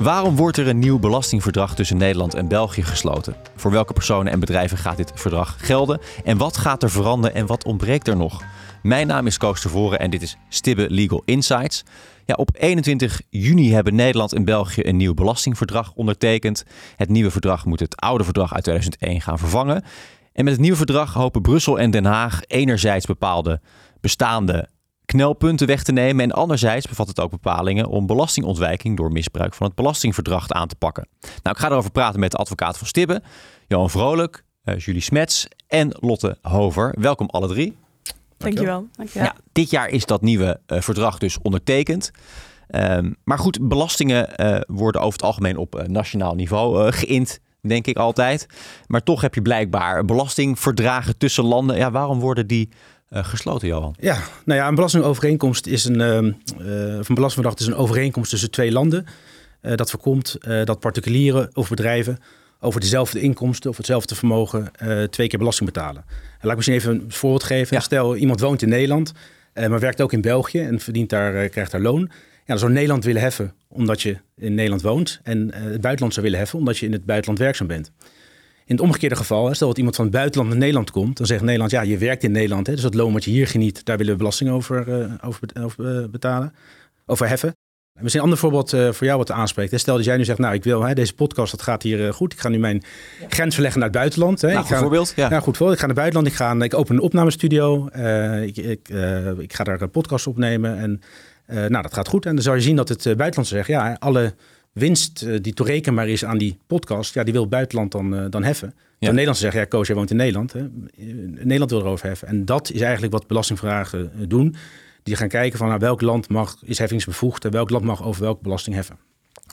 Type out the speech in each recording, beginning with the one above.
Waarom wordt er een nieuw belastingverdrag tussen Nederland en België gesloten? Voor welke personen en bedrijven gaat dit verdrag gelden? En wat gaat er veranderen en wat ontbreekt er nog? Mijn naam is Koos Tervoren en dit is Stibbe Legal Insights. Ja, op 21 juni hebben Nederland en België een nieuw belastingverdrag ondertekend. Het nieuwe verdrag moet het oude verdrag uit 2001 gaan vervangen. En met het nieuwe verdrag hopen Brussel en Den Haag enerzijds bepaalde bestaande knelpunten weg te nemen. En anderzijds bevat het ook bepalingen om belastingontwijking door misbruik van het belastingverdrag aan te pakken. Nou, ik ga erover praten met de advocaat van Stibbe, Johan Vrolijk, uh, Julie Smets en Lotte Hover. Welkom alle drie. Dankjewel. Dankjewel. Ja, dit jaar is dat nieuwe uh, verdrag dus ondertekend. Um, maar goed, belastingen uh, worden over het algemeen op nationaal niveau geïnd denk ik altijd. Maar toch heb je blijkbaar belastingverdragen tussen landen. Ja, waarom worden die uh, gesloten, Johan? Ja, nou ja, een belastingovereenkomst is een, uh, of een is een overeenkomst tussen twee landen. dat voorkomt dat particulieren of bedrijven over dezelfde inkomsten of hetzelfde vermogen twee keer belasting betalen. En laat ik misschien even een voorbeeld geven. Ja. Stel, iemand woont in Nederland, maar werkt ook in België en verdient daar, krijgt daar loon. Ja, dan zou Nederland willen heffen omdat je in Nederland woont en het buitenland zou willen heffen omdat je in het buitenland werkzaam bent. In het omgekeerde geval, stel dat iemand van het buitenland naar Nederland komt, dan zegt Nederland, ja, je werkt in Nederland, hè, dus dat loon wat je hier geniet, daar willen we belasting over, uh, over, over uh, betalen, over heffen. Misschien een ander voorbeeld uh, voor jou wat aanspreekt. Stel dat jij nu zegt, nou, ik wil hè, deze podcast, dat gaat hier goed. Ik ga nu mijn ja. grens verleggen naar het buitenland. Hè. Nou, ik ga, voorbeeld. Ja. ja, goed voorbeeld. Ik ga naar het buitenland. Ik, ga, ik open een opnamestudio. ik, ik, ik ga daar een podcast opnemen. En nou, dat gaat goed. En dan zou je zien dat het buitenland zegt, ja, alle winst uh, die toerekenbaar is aan die podcast, ja, die wil het buitenland dan, uh, dan heffen. Ja. De Nederlandse zeggen, ja, Koos, jij woont in Nederland. Hè? Nederland wil erover heffen. En dat is eigenlijk wat belastingvragen uh, doen. Die gaan kijken van nou, welk land mag, is heffingsbevoegd en welk land mag over welke belasting heffen.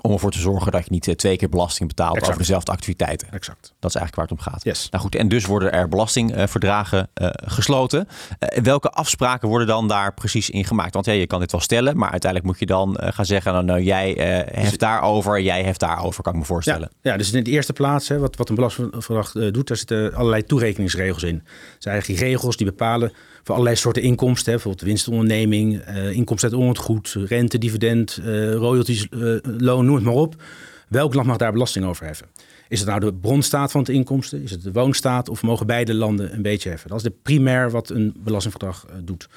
Om ervoor te zorgen dat je niet twee keer belasting betaalt exact. over dezelfde activiteiten. Exact. Dat is eigenlijk waar het om gaat. Yes. Nou goed, en dus worden er belastingverdragen uh, gesloten. Uh, welke afspraken worden dan daar precies in gemaakt? Want ja, je kan dit wel stellen, maar uiteindelijk moet je dan uh, gaan zeggen: nou, nou jij heft dus, daarover, jij heft daarover, kan ik me voorstellen. Ja, ja dus in de eerste plaats, hè, wat, wat een belastingverdrag doet, daar zitten allerlei toerekeningsregels in. Dat zijn eigenlijk regels die bepalen voor allerlei soorten inkomsten. Hè, bijvoorbeeld winstonderneming, inkomsten uit onroerend rente, dividend, royalties, loon noem het maar op. Welk land mag daar belasting over heffen? Is het nou de bronstaat van de inkomsten? Is het de woonstaat? Of mogen beide landen een beetje heffen? Dat is de primair wat een belastingverdrag uh, doet.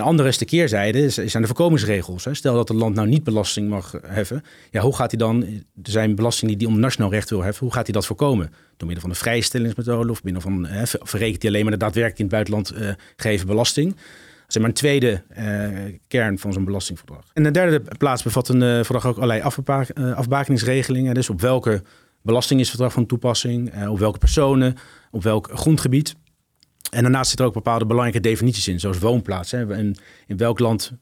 Een andere is de keerzijde, zijn de voorkomingsregels. Stel dat een land nou niet belasting mag heffen. Ja, hoe gaat hij dan, zijn belastingen die onder nationaal recht wil heffen, hoe gaat hij dat voorkomen? Door middel van een vrijstellingsmethode of middel van, hè, verrekent hij alleen maar de daadwerkelijk in het buitenland uh, gegeven belasting? zeg maar een tweede uh, kern van zo'n belastingverdrag. En de derde plaats bevat een uh, verdrag ook allerlei uh, afbakeningsregelingen. Dus op welke belasting is het verdrag van toepassing, op welke personen, op welk grondgebied. En daarnaast zitten er ook bepaalde belangrijke definities in, zoals woonplaats. Hè. En in welk land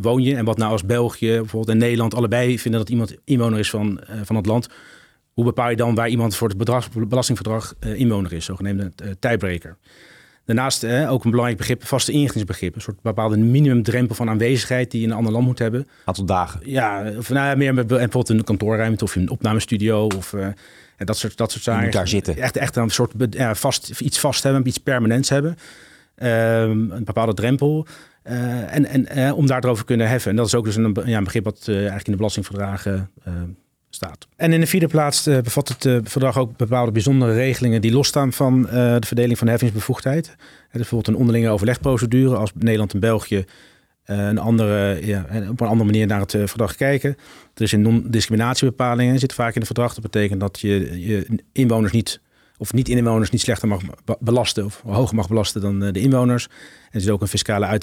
woon je en wat nou als België bijvoorbeeld en Nederland allebei vinden dat iemand inwoner is van, van het land. Hoe bepaal je dan waar iemand voor het bedrag, belastingverdrag inwoner is, zogenaamde tijdbreker. Daarnaast ook een belangrijk begrip, vaste inrichtingsbegrip. Een soort bepaalde minimumdrempel van aanwezigheid die je in een ander land moet hebben. Aantal dagen. Ja, of nou, meer met bijvoorbeeld een kantoorruimte of een opnamestudio of uh, dat soort, dat soort zaken. Daar zitten. Echt, echt een soort ja, vast, iets vast hebben, iets permanents hebben. Um, een bepaalde drempel. Uh, en en uh, om daarover kunnen heffen. En dat is ook dus een, ja, een begrip wat eigenlijk in de belastingverdragen staat. En in de vierde plaats bevat het verdrag ook bepaalde bijzondere regelingen die losstaan van de verdeling van de heffingsbevoegdheid. Uh, bijvoorbeeld een onderlinge overlegprocedure als Nederland en België een andere, ja, op een andere manier naar het verdrag kijken. Er is een non-discriminatiebepalingen zit vaak in het verdrag. Dat betekent dat je, je inwoners niet of niet-inwoners niet slechter mag belasten of hoger mag belasten dan de inwoners. En er zit ook een fiscale,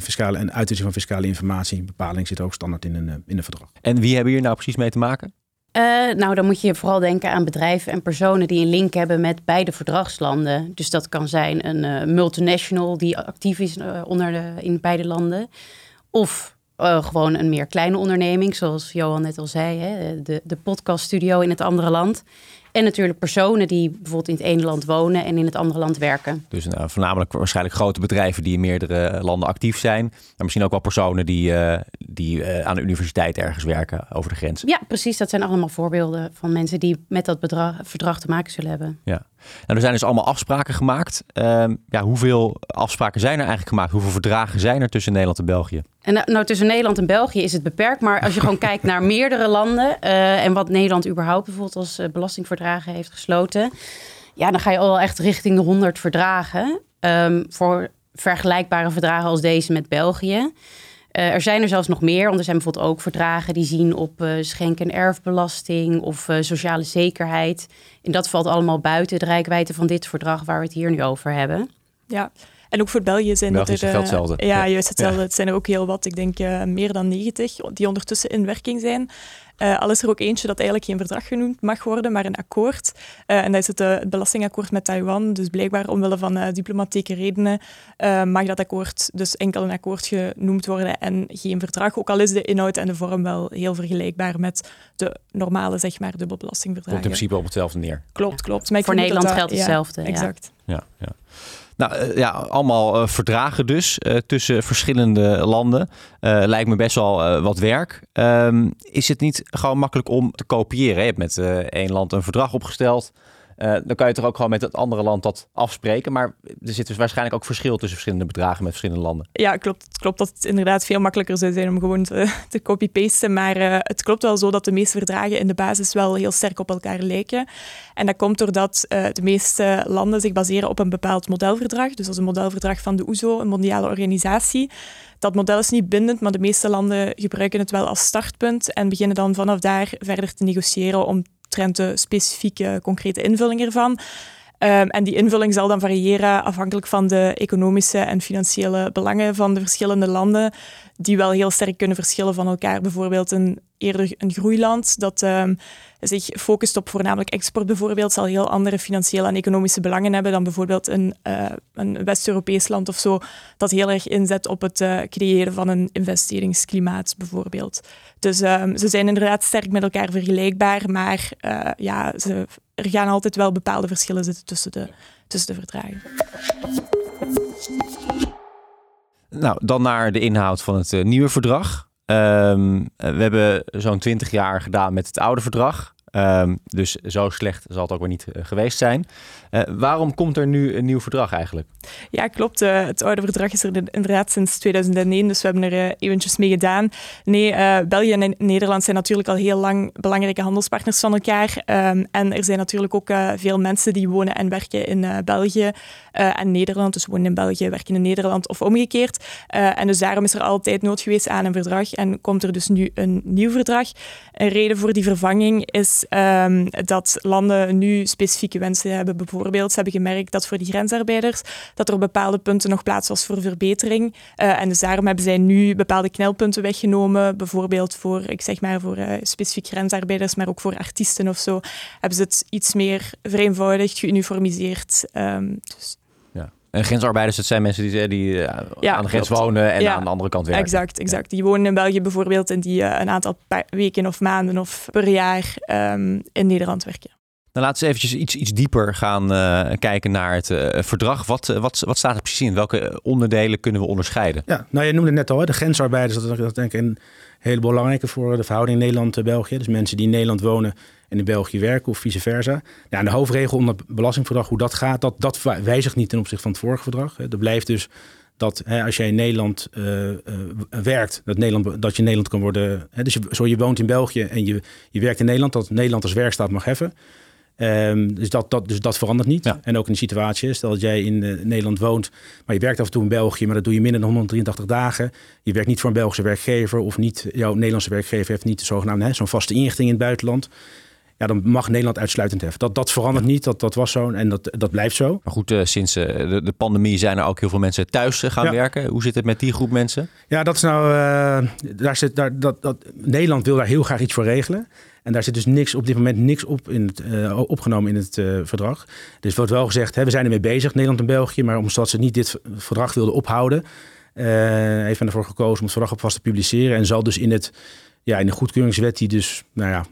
fiscale en uitwisseling van fiscale informatie. bepaling zit ook standaard in een, in een verdrag. En wie hebben hier nou precies mee te maken? Uh, nou, dan moet je vooral denken aan bedrijven en personen die een link hebben met beide verdragslanden. Dus dat kan zijn een uh, multinational die actief is uh, onder de, in beide landen. Of gewoon een meer kleine onderneming, zoals Johan net al zei, hè, de, de podcaststudio in het andere land. En natuurlijk personen die bijvoorbeeld in het ene land wonen en in het andere land werken. Dus nou, voornamelijk waarschijnlijk grote bedrijven die in meerdere landen actief zijn. Maar misschien ook wel personen die, uh, die uh, aan de universiteit ergens werken over de grens. Ja, precies. Dat zijn allemaal voorbeelden van mensen die met dat bedrag, verdrag te maken zullen hebben. Ja. Nou, er zijn dus allemaal afspraken gemaakt. Uh, ja, hoeveel afspraken zijn er eigenlijk gemaakt? Hoeveel verdragen zijn er tussen Nederland en België? En nou, nou, tussen Nederland en België is het beperkt. Maar als je gewoon kijkt naar meerdere landen uh, en wat Nederland überhaupt bijvoorbeeld als uh, belastingverdragen heeft gesloten. Ja, dan ga je al echt richting de 100 verdragen. Um, voor vergelijkbare verdragen als deze met België. Uh, er zijn er zelfs nog meer, want er zijn bijvoorbeeld ook verdragen die zien op uh, schenk- en erfbelasting of uh, sociale zekerheid. En dat valt allemaal buiten de rijkwijde van dit verdrag waar we het hier nu over hebben. Ja, en ook voor België zijn België er... Uh, hetzelfde. Ja, ja, juist hetzelfde. Ja. Het zijn er ook heel wat, ik denk uh, meer dan 90, die ondertussen in werking zijn. Uh, al is er ook eentje dat eigenlijk geen verdrag genoemd mag worden, maar een akkoord. en dat is het, het, belastingakkoord met Taiwan. Dus blijkbaar omwille van diplomatieke redenen mag dat akkoord dus enkel een akkoord genoemd worden en geen verdrag. Ook al is de inhoud en de vorm wel heel vergelijkbaar met de normale, zeg maar, dubbelbelastingverdragen. Komt in principe op hetzelfde neer. Klopt, klopt. Maar Voor Nederland dat, geldt hetzelfde. Ja, exact. Ja, ja. Nou uh, ja, allemaal uh, verdragen dus uh, tussen verschillende landen. lijkt me best wel wat werk. Um, is het niet gewoon makkelijk om te kopiëren? Je hebt met één land een verdrag opgesteld. Uh, dan kan je toch ook gewoon met het andere land dat afspreken. Maar er zit dus waarschijnlijk ook verschil tussen verschillende bedragen met verschillende landen. Ja, klopt. Klopt dat het inderdaad veel makkelijker zou zijn om gewoon te, te copy-pasten. Maar uh, het klopt wel zo dat de meeste verdragen in de basis wel heel sterk op elkaar lijken. En dat komt doordat uh, de meeste landen zich baseren op een bepaald modelverdrag. Dus is een modelverdrag van de OESO, een mondiale organisatie. Dat model is niet bindend, maar de meeste landen gebruiken het wel als startpunt en beginnen dan vanaf daar verder te negociëren om trend de specifieke, concrete invulling ervan. Um, en die invulling zal dan variëren afhankelijk van de economische en financiële belangen van de verschillende landen, die wel heel sterk kunnen verschillen van elkaar. Bijvoorbeeld een eerder een groeiland dat um, zich focust op voornamelijk export bijvoorbeeld, zal heel andere financiële en economische belangen hebben dan bijvoorbeeld een, uh, een West-Europees land of zo, dat heel erg inzet op het uh, creëren van een investeringsklimaat bijvoorbeeld. Dus um, ze zijn inderdaad sterk met elkaar vergelijkbaar, maar uh, ja, ze, er gaan altijd wel bepaalde verschillen zitten tussen de, tussen de verdragen. Nou, dan naar de inhoud van het uh, nieuwe verdrag. Um, we hebben zo'n twintig jaar gedaan met het oude verdrag. Um, dus zo slecht zal het ook weer niet uh, geweest zijn. Uh, waarom komt er nu een nieuw verdrag eigenlijk? Ja, klopt. Uh, het oude verdrag is er inderdaad sinds 2001, dus we hebben er eventjes mee gedaan. Nee, België en Nederland zijn natuurlijk al heel lang belangrijke handelspartners van elkaar. Um, en er zijn natuurlijk ook veel mensen die wonen en werken in België en Nederland. Dus wonen in België, werken in Nederland of omgekeerd. en dus daarom is er altijd nood geweest aan een verdrag en komt er dus nu een nieuw verdrag. Een reden voor die vervanging is um, dat landen nu specifieke wensen hebben. Bijvoorbeeld, ze hebben gemerkt dat voor die grensarbeiders dat er op bepaalde punten nog plaats was voor verbetering. Uh, en dus daarom hebben zij nu bepaalde knelpunten weggenomen. Bijvoorbeeld voor, ik zeg maar, voor uh, specifiek grensarbeiders, maar ook voor artiesten of zo. Hebben ze het iets meer vereenvoudigd, geuniformiseerd. Um, dus grensarbeiders, dat zijn mensen die, die uh, ja, aan de grens wonen en ja, aan de andere kant werken. Exact, exact. Die wonen in België bijvoorbeeld en die uh, een aantal weken of maanden of per jaar um, in Nederland werken. Dan laten we eventjes iets, iets dieper gaan uh, kijken naar het verdrag. Wat, wat, wat staat er precies in? Welke onderdelen kunnen we onderscheiden? Ja, nou je noemde net al, hè, de grensarbeiders, dat, dat denk ik een hele belangrijke voor de verhouding Nederland-België. Dus mensen die in Nederland wonen en in België werken of vice versa. Ja, de hoofdregel onder het belastingverdrag, hoe dat gaat, dat, dat wijzigt niet ten opzichte van het vorige verdrag. Er blijft dus dat hè, als jij in Nederland uh, uh, werkt, dat, Nederland, dat je in Nederland kan worden. Hè, dus je, zo je woont in België en je, je werkt in Nederland, dat Nederland als werkstaat mag heffen. Um, dus, dat, dat, dus dat verandert niet. Ja. En ook in de situatie, stel dat jij in uh, Nederland woont, maar je werkt af en toe in België, maar dat doe je minder dan 183 dagen. Je werkt niet voor een Belgische werkgever of niet, jouw Nederlandse werkgever heeft niet de zogenaamde zo'n vaste inrichting in het buitenland ja, dan mag Nederland uitsluitend heffen. Dat, dat verandert ja. niet, dat, dat was zo en dat, dat blijft zo. Maar goed, uh, sinds uh, de, de, pandemie zijn er ook heel veel mensen thuis uh, gaan ja. werken. Hoe zit het met die groep mensen? Ja, dat is nou, daar zit, daar, dat, dat, Nederland wil daar heel graag iets voor regelen. En daar zit dus niks op dit moment niks op in het, opgenomen in het verdrag. Dus wordt wel gezegd, hè, we zijn ermee bezig, Nederland en België. Maar omdat ze niet dit verdrag wilden ophouden, heeft men ervoor gekozen om het verdrag op vast te publiceren. En zal dus in, het, ja, in de goedkeuringswet, die dus, nou ja,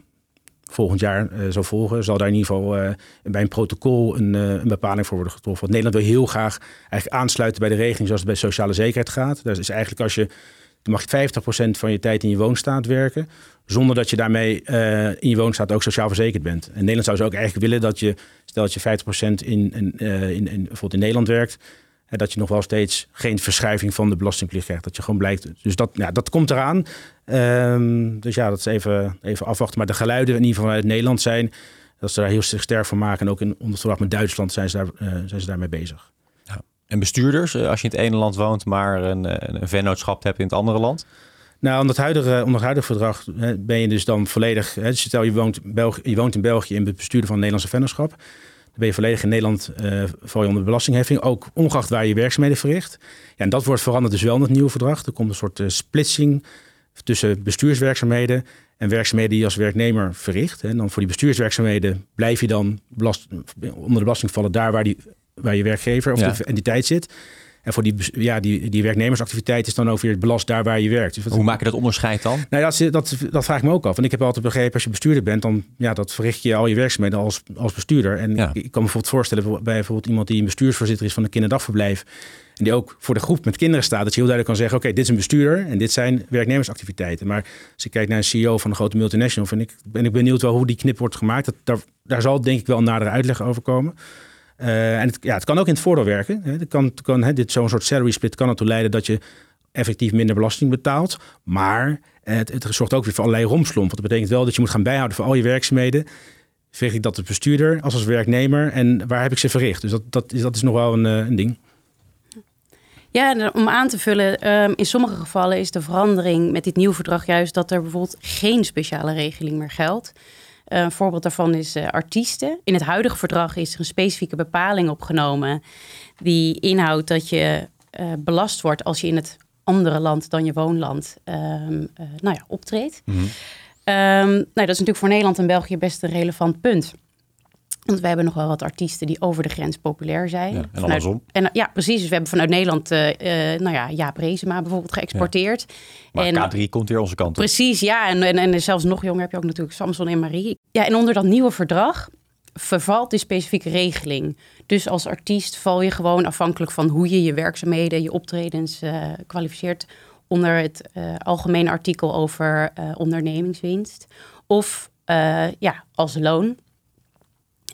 volgend jaar uh, zal volgen, zal daar in ieder geval uh, bij een protocol een, uh, een, bepaling voor worden getroffen. Want Nederland wil heel graag eigenlijk aansluiten bij de regeling zoals het bij sociale zekerheid gaat. Dat is eigenlijk als je, mag je 50% van je tijd in je woonstaat werken, zonder dat je daarmee in je woonstaat ook sociaal verzekerd bent. En Nederland zou ze ook eigenlijk willen dat je, stel dat je 50% in, in, in, in, bijvoorbeeld in Nederland werkt, En dat je nog wel steeds geen verschuiving van de belastingplicht krijgt. Dat je gewoon blijkt. Dus dat, ja, dat komt eraan. Ehm, dus ja, dat is even, even afwachten. Maar de geluiden in ieder geval uit Nederland zijn dat ze daar heel sterk van maken. En ook in onderverdrag met Duitsland zijn ze, daar, uh, zijn ze daarmee bezig. Ja. En bestuurders, eh, als je in het ene land woont, maar een, een vennootschap hebt in het andere land? Nou, onder het huidige, onder het huidige verdrag ben je dus dan volledig. Hè, stel je woont, België, je woont in België in het bestuurder van een Nederlandse vennootschap. Ben je volledig in Nederland uh, val je onder de belastingheffing. Ook ongeacht waar je werkzaamheden verricht. Ja, en dat wordt veranderd dus wel in het nieuwe verdrag. Er komt een soort uh, splitsing tussen bestuurswerkzaamheden en werkzaamheden die je als werknemer verricht. En dan voor die bestuurswerkzaamheden blijf je dan belast, onder de belasting vallen daar waar, die, waar je werkgever of de entiteit zit. En voor die, ja, die, die werknemersactiviteit is dan ook weer belast daar waar je werkt. Dus Hoe maak je dat onderscheid dan? Nou, dat, dat, dat vraag ik me ook af. En ik heb altijd begrepen, als je bestuurder bent, dan ja, dat verricht je al je werkzaamheden als, als bestuurder. En ik, ik kan me bijvoorbeeld voorstellen bij bijvoorbeeld iemand die een bestuursvoorzitter is van een kinderdagverblijf. En die ook voor de groep met kinderen staat. Dat je heel duidelijk kan zeggen, oké, dit is een bestuurder en dit zijn werknemersactiviteiten. Maar als je kijkt naar een CEO van een grote multinational, vind ik, ben ik benieuwd wel hoe die knip wordt gemaakt. Dat, daar, daar zal denk ik wel een nadere uitleg over komen. Uh, en het, ja, het kan ook in het voordeel werken. Hè. Het kan, kan, hè, dit zo'n soort salary split kan ertoe leiden dat je effectief minder belasting betaalt. Maar het, het zorgt ook weer voor allerlei romslomp. Want dat betekent wel dat je moet gaan bijhouden voor al je werkzaamheden. Verricht ik dat als bestuurder, als als werknemer en waar heb ik ze verricht? Dus dat, dat, is, dat is nog wel een, een ding. Ja, om aan te vullen, um, in sommige gevallen is de verandering met dit nieuwe verdrag juist dat er bijvoorbeeld geen speciale regeling meer geldt. Uh, een voorbeeld daarvan is uh, artiesten. In het huidige verdrag is er een specifieke bepaling opgenomen die inhoudt dat je uh, belast wordt als je in het andere land dan je woonland um, nou ja, optreedt. Mm -hmm. um, nou, dat is natuurlijk voor Nederland en België best een relevant punt. Want we hebben nog wel wat artiesten die over de grens populair zijn. Ja, en vanuit, andersom. En, ja, precies. Dus we hebben vanuit Nederland, uh, uh, nou ja, Jaap Reesema bijvoorbeeld geëxporteerd. Ja. Maar en, K3 komt weer onze kant op. Precies, ja. En, en, en, zelfs nog jonger heb je ook natuurlijk Samson en Marie. Ja, en onder dat nieuwe verdrag vervalt die specifieke regeling. Dus als artiest val je gewoon afhankelijk van hoe je je werkzaamheden, je optredens uh, kwalificeert onder het algemene artikel over ondernemingswinst. Of ja, als loon.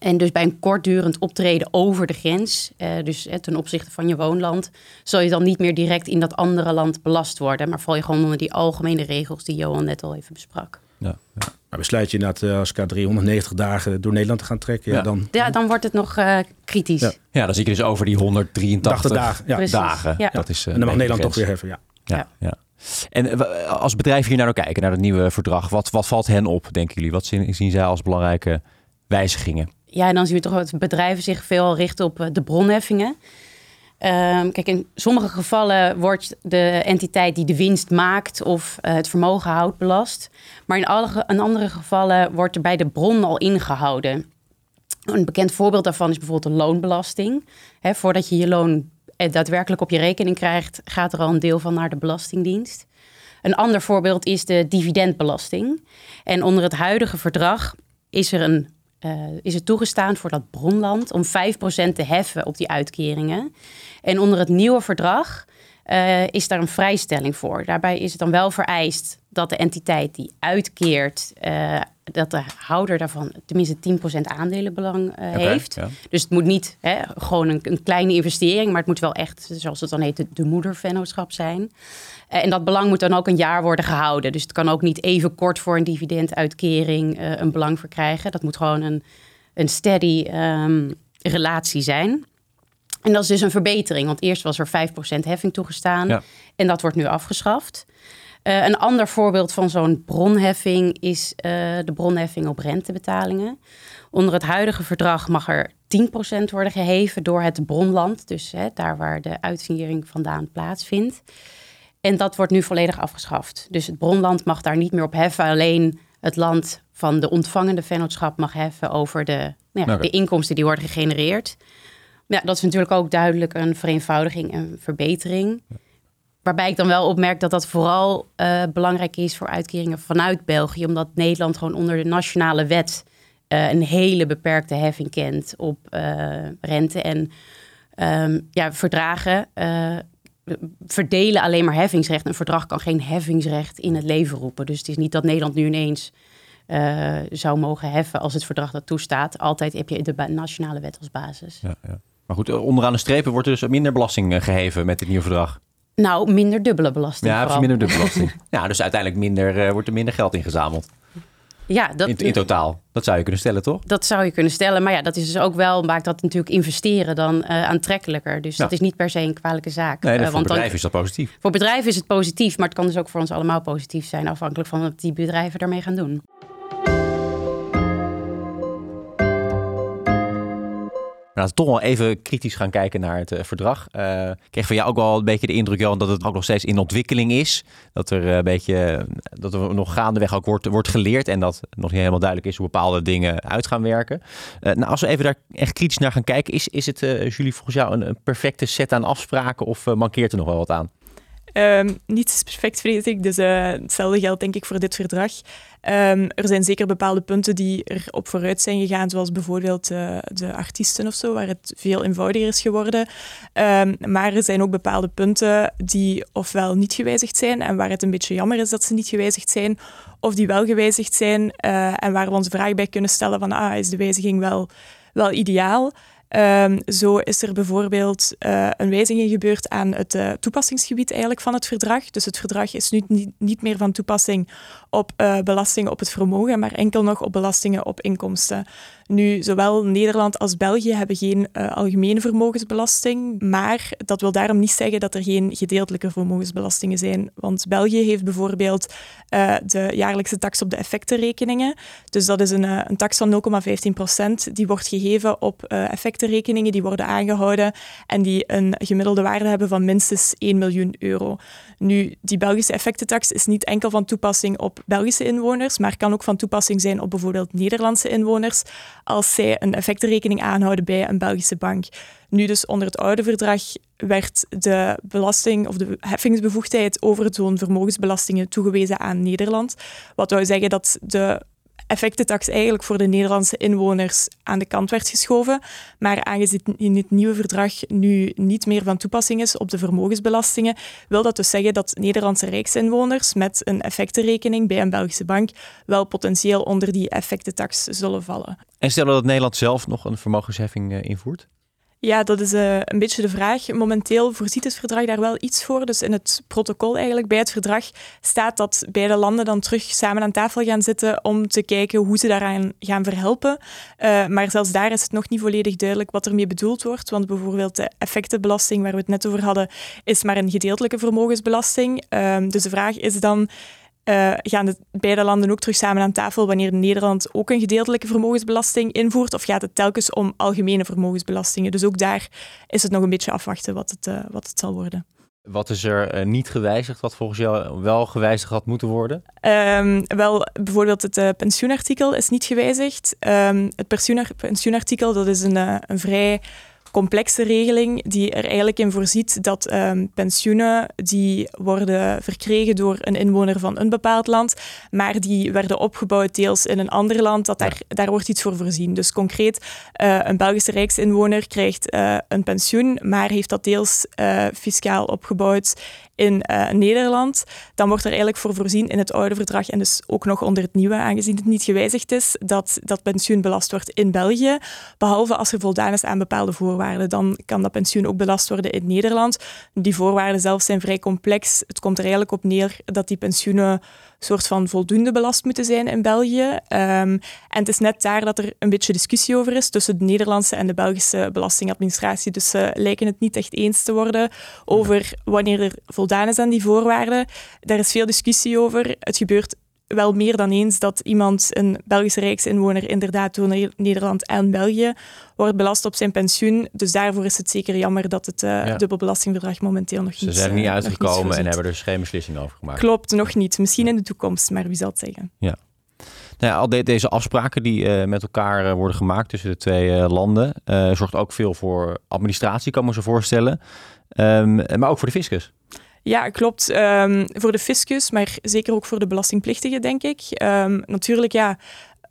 En dus bij een kortdurend optreden over de grens, eh, dus eh, ten opzichte van je woonland, zal je dan niet meer direct in dat andere land belast worden. Maar val je gewoon onder die algemene regels die Johan net al even besprak. Ja, ja. Maar besluit je inderdaad uh, als K 390 dagen door Nederland te gaan trekken, ja, dan, ja, dan wordt het nog uh, kritisch. Ja. ja. dan zie je dus over die 183 dagen. Ja. dagen. Ja. Dat is, uh, en dan mag Nederland toch weer heffen, ja. ja. ja. En als bedrijven hier naar nou kijken, naar het nieuwe verdrag, wat, wat valt hen op, denken jullie? Wat zien, zien zij als belangrijke wijzigingen? Ja, dan zien we toch dat bedrijven zich veel richten op eh, de bronheffingen. Um, kijk, in sommige gevallen wordt de entiteit die de winst maakt of uh, het vermogen houdt belast. Maar in, alle, andere gevallen wordt er bij de bron al ingehouden. Een bekend voorbeeld daarvan is bijvoorbeeld de loonbelasting. Voordat je je loon eh, daadwerkelijk op je rekening krijgt, gaat er al een deel van naar de Belastingdienst. Een ander voorbeeld is de dividendbelasting. En onder het huidige verdrag is er een uh, is het toegestaan voor dat bronland om 5% te heffen op die uitkeringen. En onder het nieuwe verdrag uh, is daar een vrijstelling voor. Daarbij is het dan wel vereist dat de entiteit die uitkeert, uh, dat de houder daarvan tenminste 10% aandelenbelang okay, heeft. Ja. Dus het moet niet hè, gewoon een, een, kleine investering, maar het moet wel echt, zoals het dan heet, de, de moedervennootschap zijn. En dat belang moet dan ook een jaar worden gehouden. Dus het kan ook niet even kort voor een dividenduitkering uh, een belang verkrijgen. Dat moet gewoon een, een steady um, relatie zijn. En dat is dus een verbetering, want eerst was er 5% heffing toegestaan ja. en dat wordt nu afgeschaft. Uh, een ander voorbeeld van zo'n bronheffing is uh, de bronheffing op rentebetalingen. Onder het huidige verdrag mag er 10% worden geheven door het bronland, dus hè, daar waar de uitviering vandaan plaatsvindt. En dat wordt nu volledig afgeschaft. Dus het bronland mag daar niet meer op heffen. Alleen het land van de ontvangende vennootschap mag heffen over de, nou ja, de inkomsten die worden gegenereerd. Ja, dat is natuurlijk ook duidelijk een vereenvoudiging en verbetering. Waarbij ik dan wel opmerk dat dat vooral uh, belangrijk is voor uitkeringen vanuit België, omdat Nederland gewoon onder de nationale wet uh, een hele beperkte heffing kent op uh, rente. En um, ja, verdragen verdelen alleen maar heffingsrecht. Een verdrag kan geen heffingsrecht in het leven roepen. Dus het is niet dat Nederland nu ineens zou mogen heffen als het verdrag dat toestaat. Altijd heb je de nationale wet als basis. Ja, ja. Maar goed, onderaan de strepen wordt er dus minder belasting geheven met dit nieuwe verdrag. Nou, minder dubbele belasting. Ja, vooral. minder dubbele belasting. ja, dus uiteindelijk minder, wordt er minder geld ingezameld. Ja, dat, in, in, totaal. Dat zou je kunnen stellen, toch? Dat zou je kunnen stellen. Maar ja, dat is dus ook wel, maakt dat natuurlijk investeren dan uh, aantrekkelijker. Dus Ja. dat is niet per se een kwalijke zaak. Nee, Uh, voor bedrijven is dat positief. voor bedrijven is het positief, maar het kan dus ook voor ons allemaal positief zijn, afhankelijk van wat die bedrijven daarmee gaan doen. Laten we toch wel even kritisch gaan kijken naar het eh, verdrag. Eh, ik kreeg van jou ook wel een beetje de indruk, Johan, dat het ook nog steeds in ontwikkeling is. Dat er eh, een beetje, dat er nog gaandeweg ook wordt, wordt geleerd en dat nog niet helemaal duidelijk is hoe bepaalde dingen uit gaan werken. Nou, als we even daar echt kritisch naar gaan kijken, is, is het, Julie, volgens jou een, een perfecte set aan afspraken of mankeert er nog wel wat aan? Ehm, niets perfect, vrees ik. Dus eh, hetzelfde geldt denk ik voor dit verdrag. Ehm, er zijn zeker bepaalde punten die er op vooruit zijn gegaan, zoals bijvoorbeeld eh, de artiesten of zo, waar het veel eenvoudiger is geworden. Ehm, maar er zijn ook bepaalde punten die ofwel niet gewijzigd zijn en waar het een beetje jammer is dat ze niet gewijzigd zijn, of die wel gewijzigd zijn eh, en waar we ons vraag bij kunnen stellen van ah, is de wijziging wel, wel ideaal? Ehm, zo is er bijvoorbeeld eh, een wijziging gebeurd aan het eh, toepassingsgebied eigenlijk van het verdrag. Dus het verdrag is nu niet, meer van toepassing op eh, belastingen op het vermogen, maar enkel nog op belastingen op inkomsten. Nu, zowel Nederland als België hebben geen eh, algemene vermogensbelasting, maar dat wil daarom niet zeggen dat er geen gedeeltelijke vermogensbelastingen zijn. Want België heeft bijvoorbeeld eh, de jaarlijkse tax op de effectenrekeningen. Dus dat is een, eh, een tax van 0,15 procent. Die wordt gegeven op effectenrekeningen die worden aangehouden en die een gemiddelde waarde hebben van minstens 1 miljoen euro. Nu, die Belgische effectentax is niet enkel van toepassing op Belgische inwoners, maar kan ook van toepassing zijn op bijvoorbeeld Nederlandse inwoners als zij een effectenrekening aanhouden bij een Belgische bank. Nu dus onder het oude verdrag werd de belasting of de heffingsbevoegdheid over zo'n vermogensbelastingen toegewezen aan Nederland. Wat wou zeggen dat de effectentax eigenlijk voor de Nederlandse inwoners aan de kant werd geschoven. Maar aangezien het nieuwe verdrag nu niet meer van toepassing is op de vermogensbelastingen, wil dat dus zeggen dat Nederlandse rijksinwoners met een effectenrekening bij een Belgische bank wel potentieel onder die effectentax zullen vallen. En stellen dat Nederland zelf nog een vermogensheffing eh, invoert? Ja, dat is uh, een beetje de vraag. Momenteel voorziet het verdrag daar wel iets voor. Dus in het protocol eigenlijk bij het verdrag staat dat beide landen dan terug samen aan tafel gaan zitten om te kijken hoe ze daaraan gaan verhelpen. Uh, maar zelfs daar is het nog niet volledig duidelijk wat ermee bedoeld wordt. Want bijvoorbeeld de effectenbelasting waar we het net over hadden, is maar een gedeeltelijke vermogensbelasting. Uh, dus de vraag is dan... Uh, gaan de beide landen ook terug samen aan tafel wanneer Nederland ook een gedeeltelijke vermogensbelasting invoert? Of gaat het telkens om algemene vermogensbelastingen? Dus ook daar is het nog een beetje afwachten wat het, uh, wat het zal worden. Wat is er uh, niet gewijzigd, wat volgens jou wel gewijzigd had moeten worden? Um, wel, bijvoorbeeld het uh, pensioenartikel is niet gewijzigd. Um, het pensioenar pensioenartikel dat is een, uh, een vrij complexe regeling die er eigenlijk in voorziet dat um, pensioenen die worden verkregen door een inwoner van een bepaald land, maar die werden opgebouwd deels in een ander land, dat daar, daar wordt iets voor voorzien. Dus concreet, uh, een Belgische rijksinwoner krijgt uh, een pensioen, maar heeft dat deels uh, fiscaal opgebouwd in uh, Nederland, dan wordt er eigenlijk voor voorzien in het oude verdrag en dus ook nog onder het nieuwe, aangezien het niet gewijzigd is, dat dat pensioen belast wordt in België, behalve als er voldaan is aan bepaalde voorwaarden. Dan kan dat pensioen ook belast worden in Nederland. Die voorwaarden zelf zijn vrij complex. Het komt er eigenlijk op neer dat die pensioenen soort van voldoende belast moeten zijn in België. Um, en het is net daar dat er een beetje discussie over is tussen de Nederlandse en de Belgische belastingadministratie. Dus ze lijken het niet echt eens te worden over wanneer er voldaan is aan die voorwaarden. Daar is veel discussie over. Het gebeurt wel meer dan eens dat iemand, een Belgische rijksinwoner, inderdaad door Nederland en België wordt belast op zijn pensioen. Dus daarvoor is het zeker jammer dat het uh, ja. dubbelbelastingverdrag momenteel nog Ze niet zijn er niet uh, uitgekomen niet en hebben er dus geen beslissing over gemaakt. Klopt, nog niet. Misschien in de toekomst, maar wie zal het zeggen? Ja. Nou ja, al de, deze afspraken die uh, met elkaar uh, worden gemaakt tussen de twee uh, landen, zorgt ook veel voor administratie, kan ik me zo voorstellen. Um, maar ook voor de fiscus. Ja, klopt. Um, voor de fiscus, maar zeker ook voor de belastingplichtigen, denk ik. Um, natuurlijk, ja,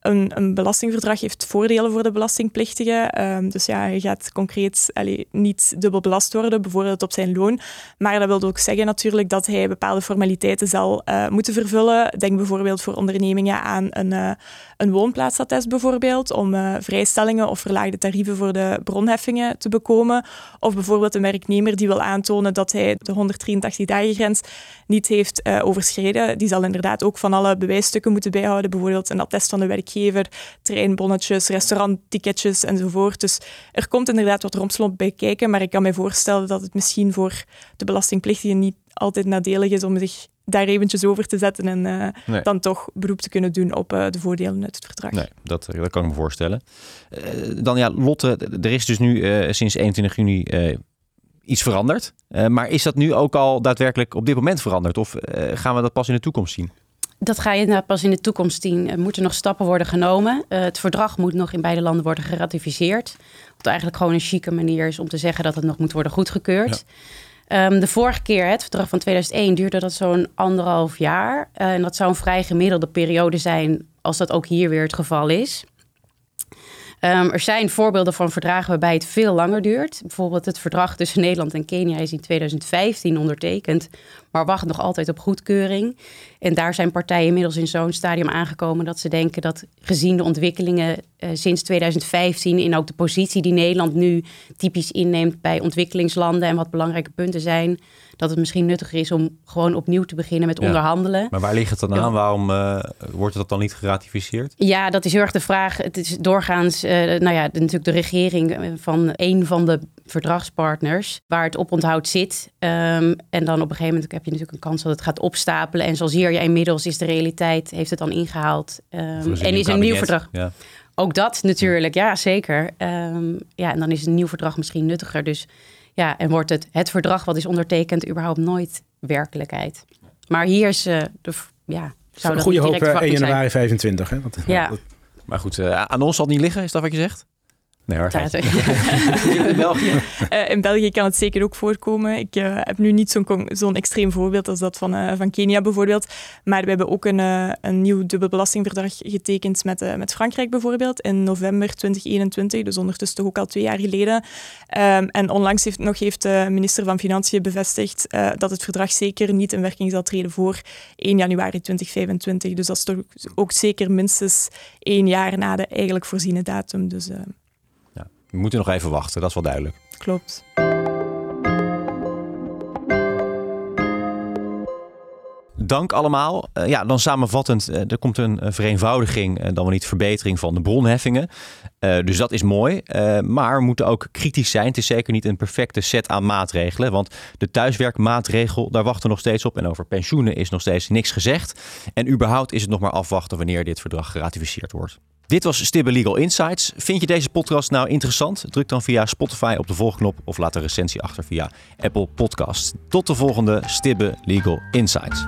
een, belastingverdrag heeft voordelen voor de belastingplichtige. Ehm, dus ja, je gaat concreet niet dubbel belast worden, bijvoorbeeld op zijn loon. Maar dat wil ook zeggen natuurlijk dat hij bepaalde formaliteiten zal uh, moeten vervullen. Denk bijvoorbeeld voor ondernemingen aan een, uh, een woonplaatsattest bijvoorbeeld, om uh, vrijstellingen of verlaagde tarieven voor de bronheffingen te bekomen. Of bijvoorbeeld een werknemer die wil aantonen dat hij de 183 dagen grens niet heeft overschreden. Die zal inderdaad ook van alle bewijsstukken moeten bijhouden, bijvoorbeeld een attest van de werkgever werkgever, treinbonnetjes, restaurantticketjes enzovoort. Dus er komt inderdaad wat romslomp bij kijken, maar ik kan mij voorstellen dat het misschien voor de belastingplichtigen niet altijd nadelig is om zich daar eventjes over te zetten en uh, dan toch beroep te kunnen doen op uh, de voordelen uit het verdrag. Nee, dat, dat kan ik me voorstellen. Uh, dan ja, Lotte, er is dus nu sinds 21 juni iets veranderd. maar is dat nu ook al daadwerkelijk op dit moment veranderd? Of gaan we dat pas in de toekomst zien? Dat ga je inderdaad pas in de toekomst zien. Er moeten nog stappen worden genomen. Uh, het verdrag moet nog in beide landen worden geratificeerd. Wat eigenlijk gewoon een chique manier is om te zeggen dat het nog moet worden goedgekeurd. Ja. Um, de vorige keer, het verdrag van 2001, duurde dat zo'n anderhalf jaar. Uh, en dat zou een vrij gemiddelde periode zijn als dat ook hier weer het geval is. Um, er zijn voorbeelden van verdragen waarbij het veel langer duurt. Bijvoorbeeld het verdrag tussen Nederland en Kenia is in 2015 ondertekend, maar wacht nog altijd op goedkeuring. En daar zijn partijen inmiddels in zo'n stadium aangekomen dat ze denken dat gezien de ontwikkelingen uh, sinds 2015 in ook de positie die Nederland nu typisch inneemt bij ontwikkelingslanden en wat belangrijke punten zijn, dat het misschien nuttiger is om gewoon opnieuw te beginnen met onderhandelen. Maar waar ligt het dan aan? Waarom uh, wordt het dan niet geratificeerd? Ja, dat is heel erg de vraag. Het is doorgaans, uh, nou ja, natuurlijk de regering van een van de verdragspartners waar het oponthoud zit. Um, en dan op een gegeven moment heb je natuurlijk een kans dat het gaat opstapelen. En zoals hier inmiddels is de realiteit, heeft het dan ingehaald. Um, en is een nieuw verdrag. Ja. Ook dat natuurlijk, ja, zeker. Um, ja, en dan is een nieuw verdrag misschien nuttiger. Dus ja, en wordt het, het verdrag wat is ondertekend überhaupt nooit werkelijkheid. Maar hier is uh, de, ja, zou dat Goede hoop 1 januari 25, hè? Want, ja. Maar goed, uh, aan ons zal het niet liggen, is dat wat je zegt? Nee hoor. in België? Uh, in België kan het zeker ook voorkomen. Ik uh, heb nu niet zo'n zo'n extreem voorbeeld als dat van, uh, van Kenia bijvoorbeeld. Maar we hebben ook een, een nieuw dubbelbelastingverdrag getekend met, met Frankrijk bijvoorbeeld in november 2021. Dus ondertussen toch ook al twee jaar geleden. Um, en onlangs heeft, nog heeft de minister van Financiën bevestigd dat het verdrag zeker niet in werking zal treden voor 1 januari 2025. Dus dat is toch ook zeker minstens één jaar na de eigenlijk voorziene datum. Dus... We moeten nog even wachten, dat is wel duidelijk. Klopt. Dank allemaal. Uh, ja, dan samenvattend, uh, er komt een, een vereenvoudiging, uh, dan wel niet verbetering van de bronheffingen. dus dat is mooi. maar we moeten ook kritisch zijn. Het is zeker niet een perfecte set aan maatregelen. Want de thuiswerkmaatregel, daar wachten we nog steeds op. En over pensioenen is nog steeds niks gezegd. En überhaupt is het nog maar afwachten wanneer dit verdrag geratificeerd wordt. Dit was Stibbe Legal Insights. Vind je deze podcast nou interessant? Druk dan via Spotify op de volgknop of laat een recensie achter via Apple Podcasts. Tot de volgende Stibbe Legal Insights.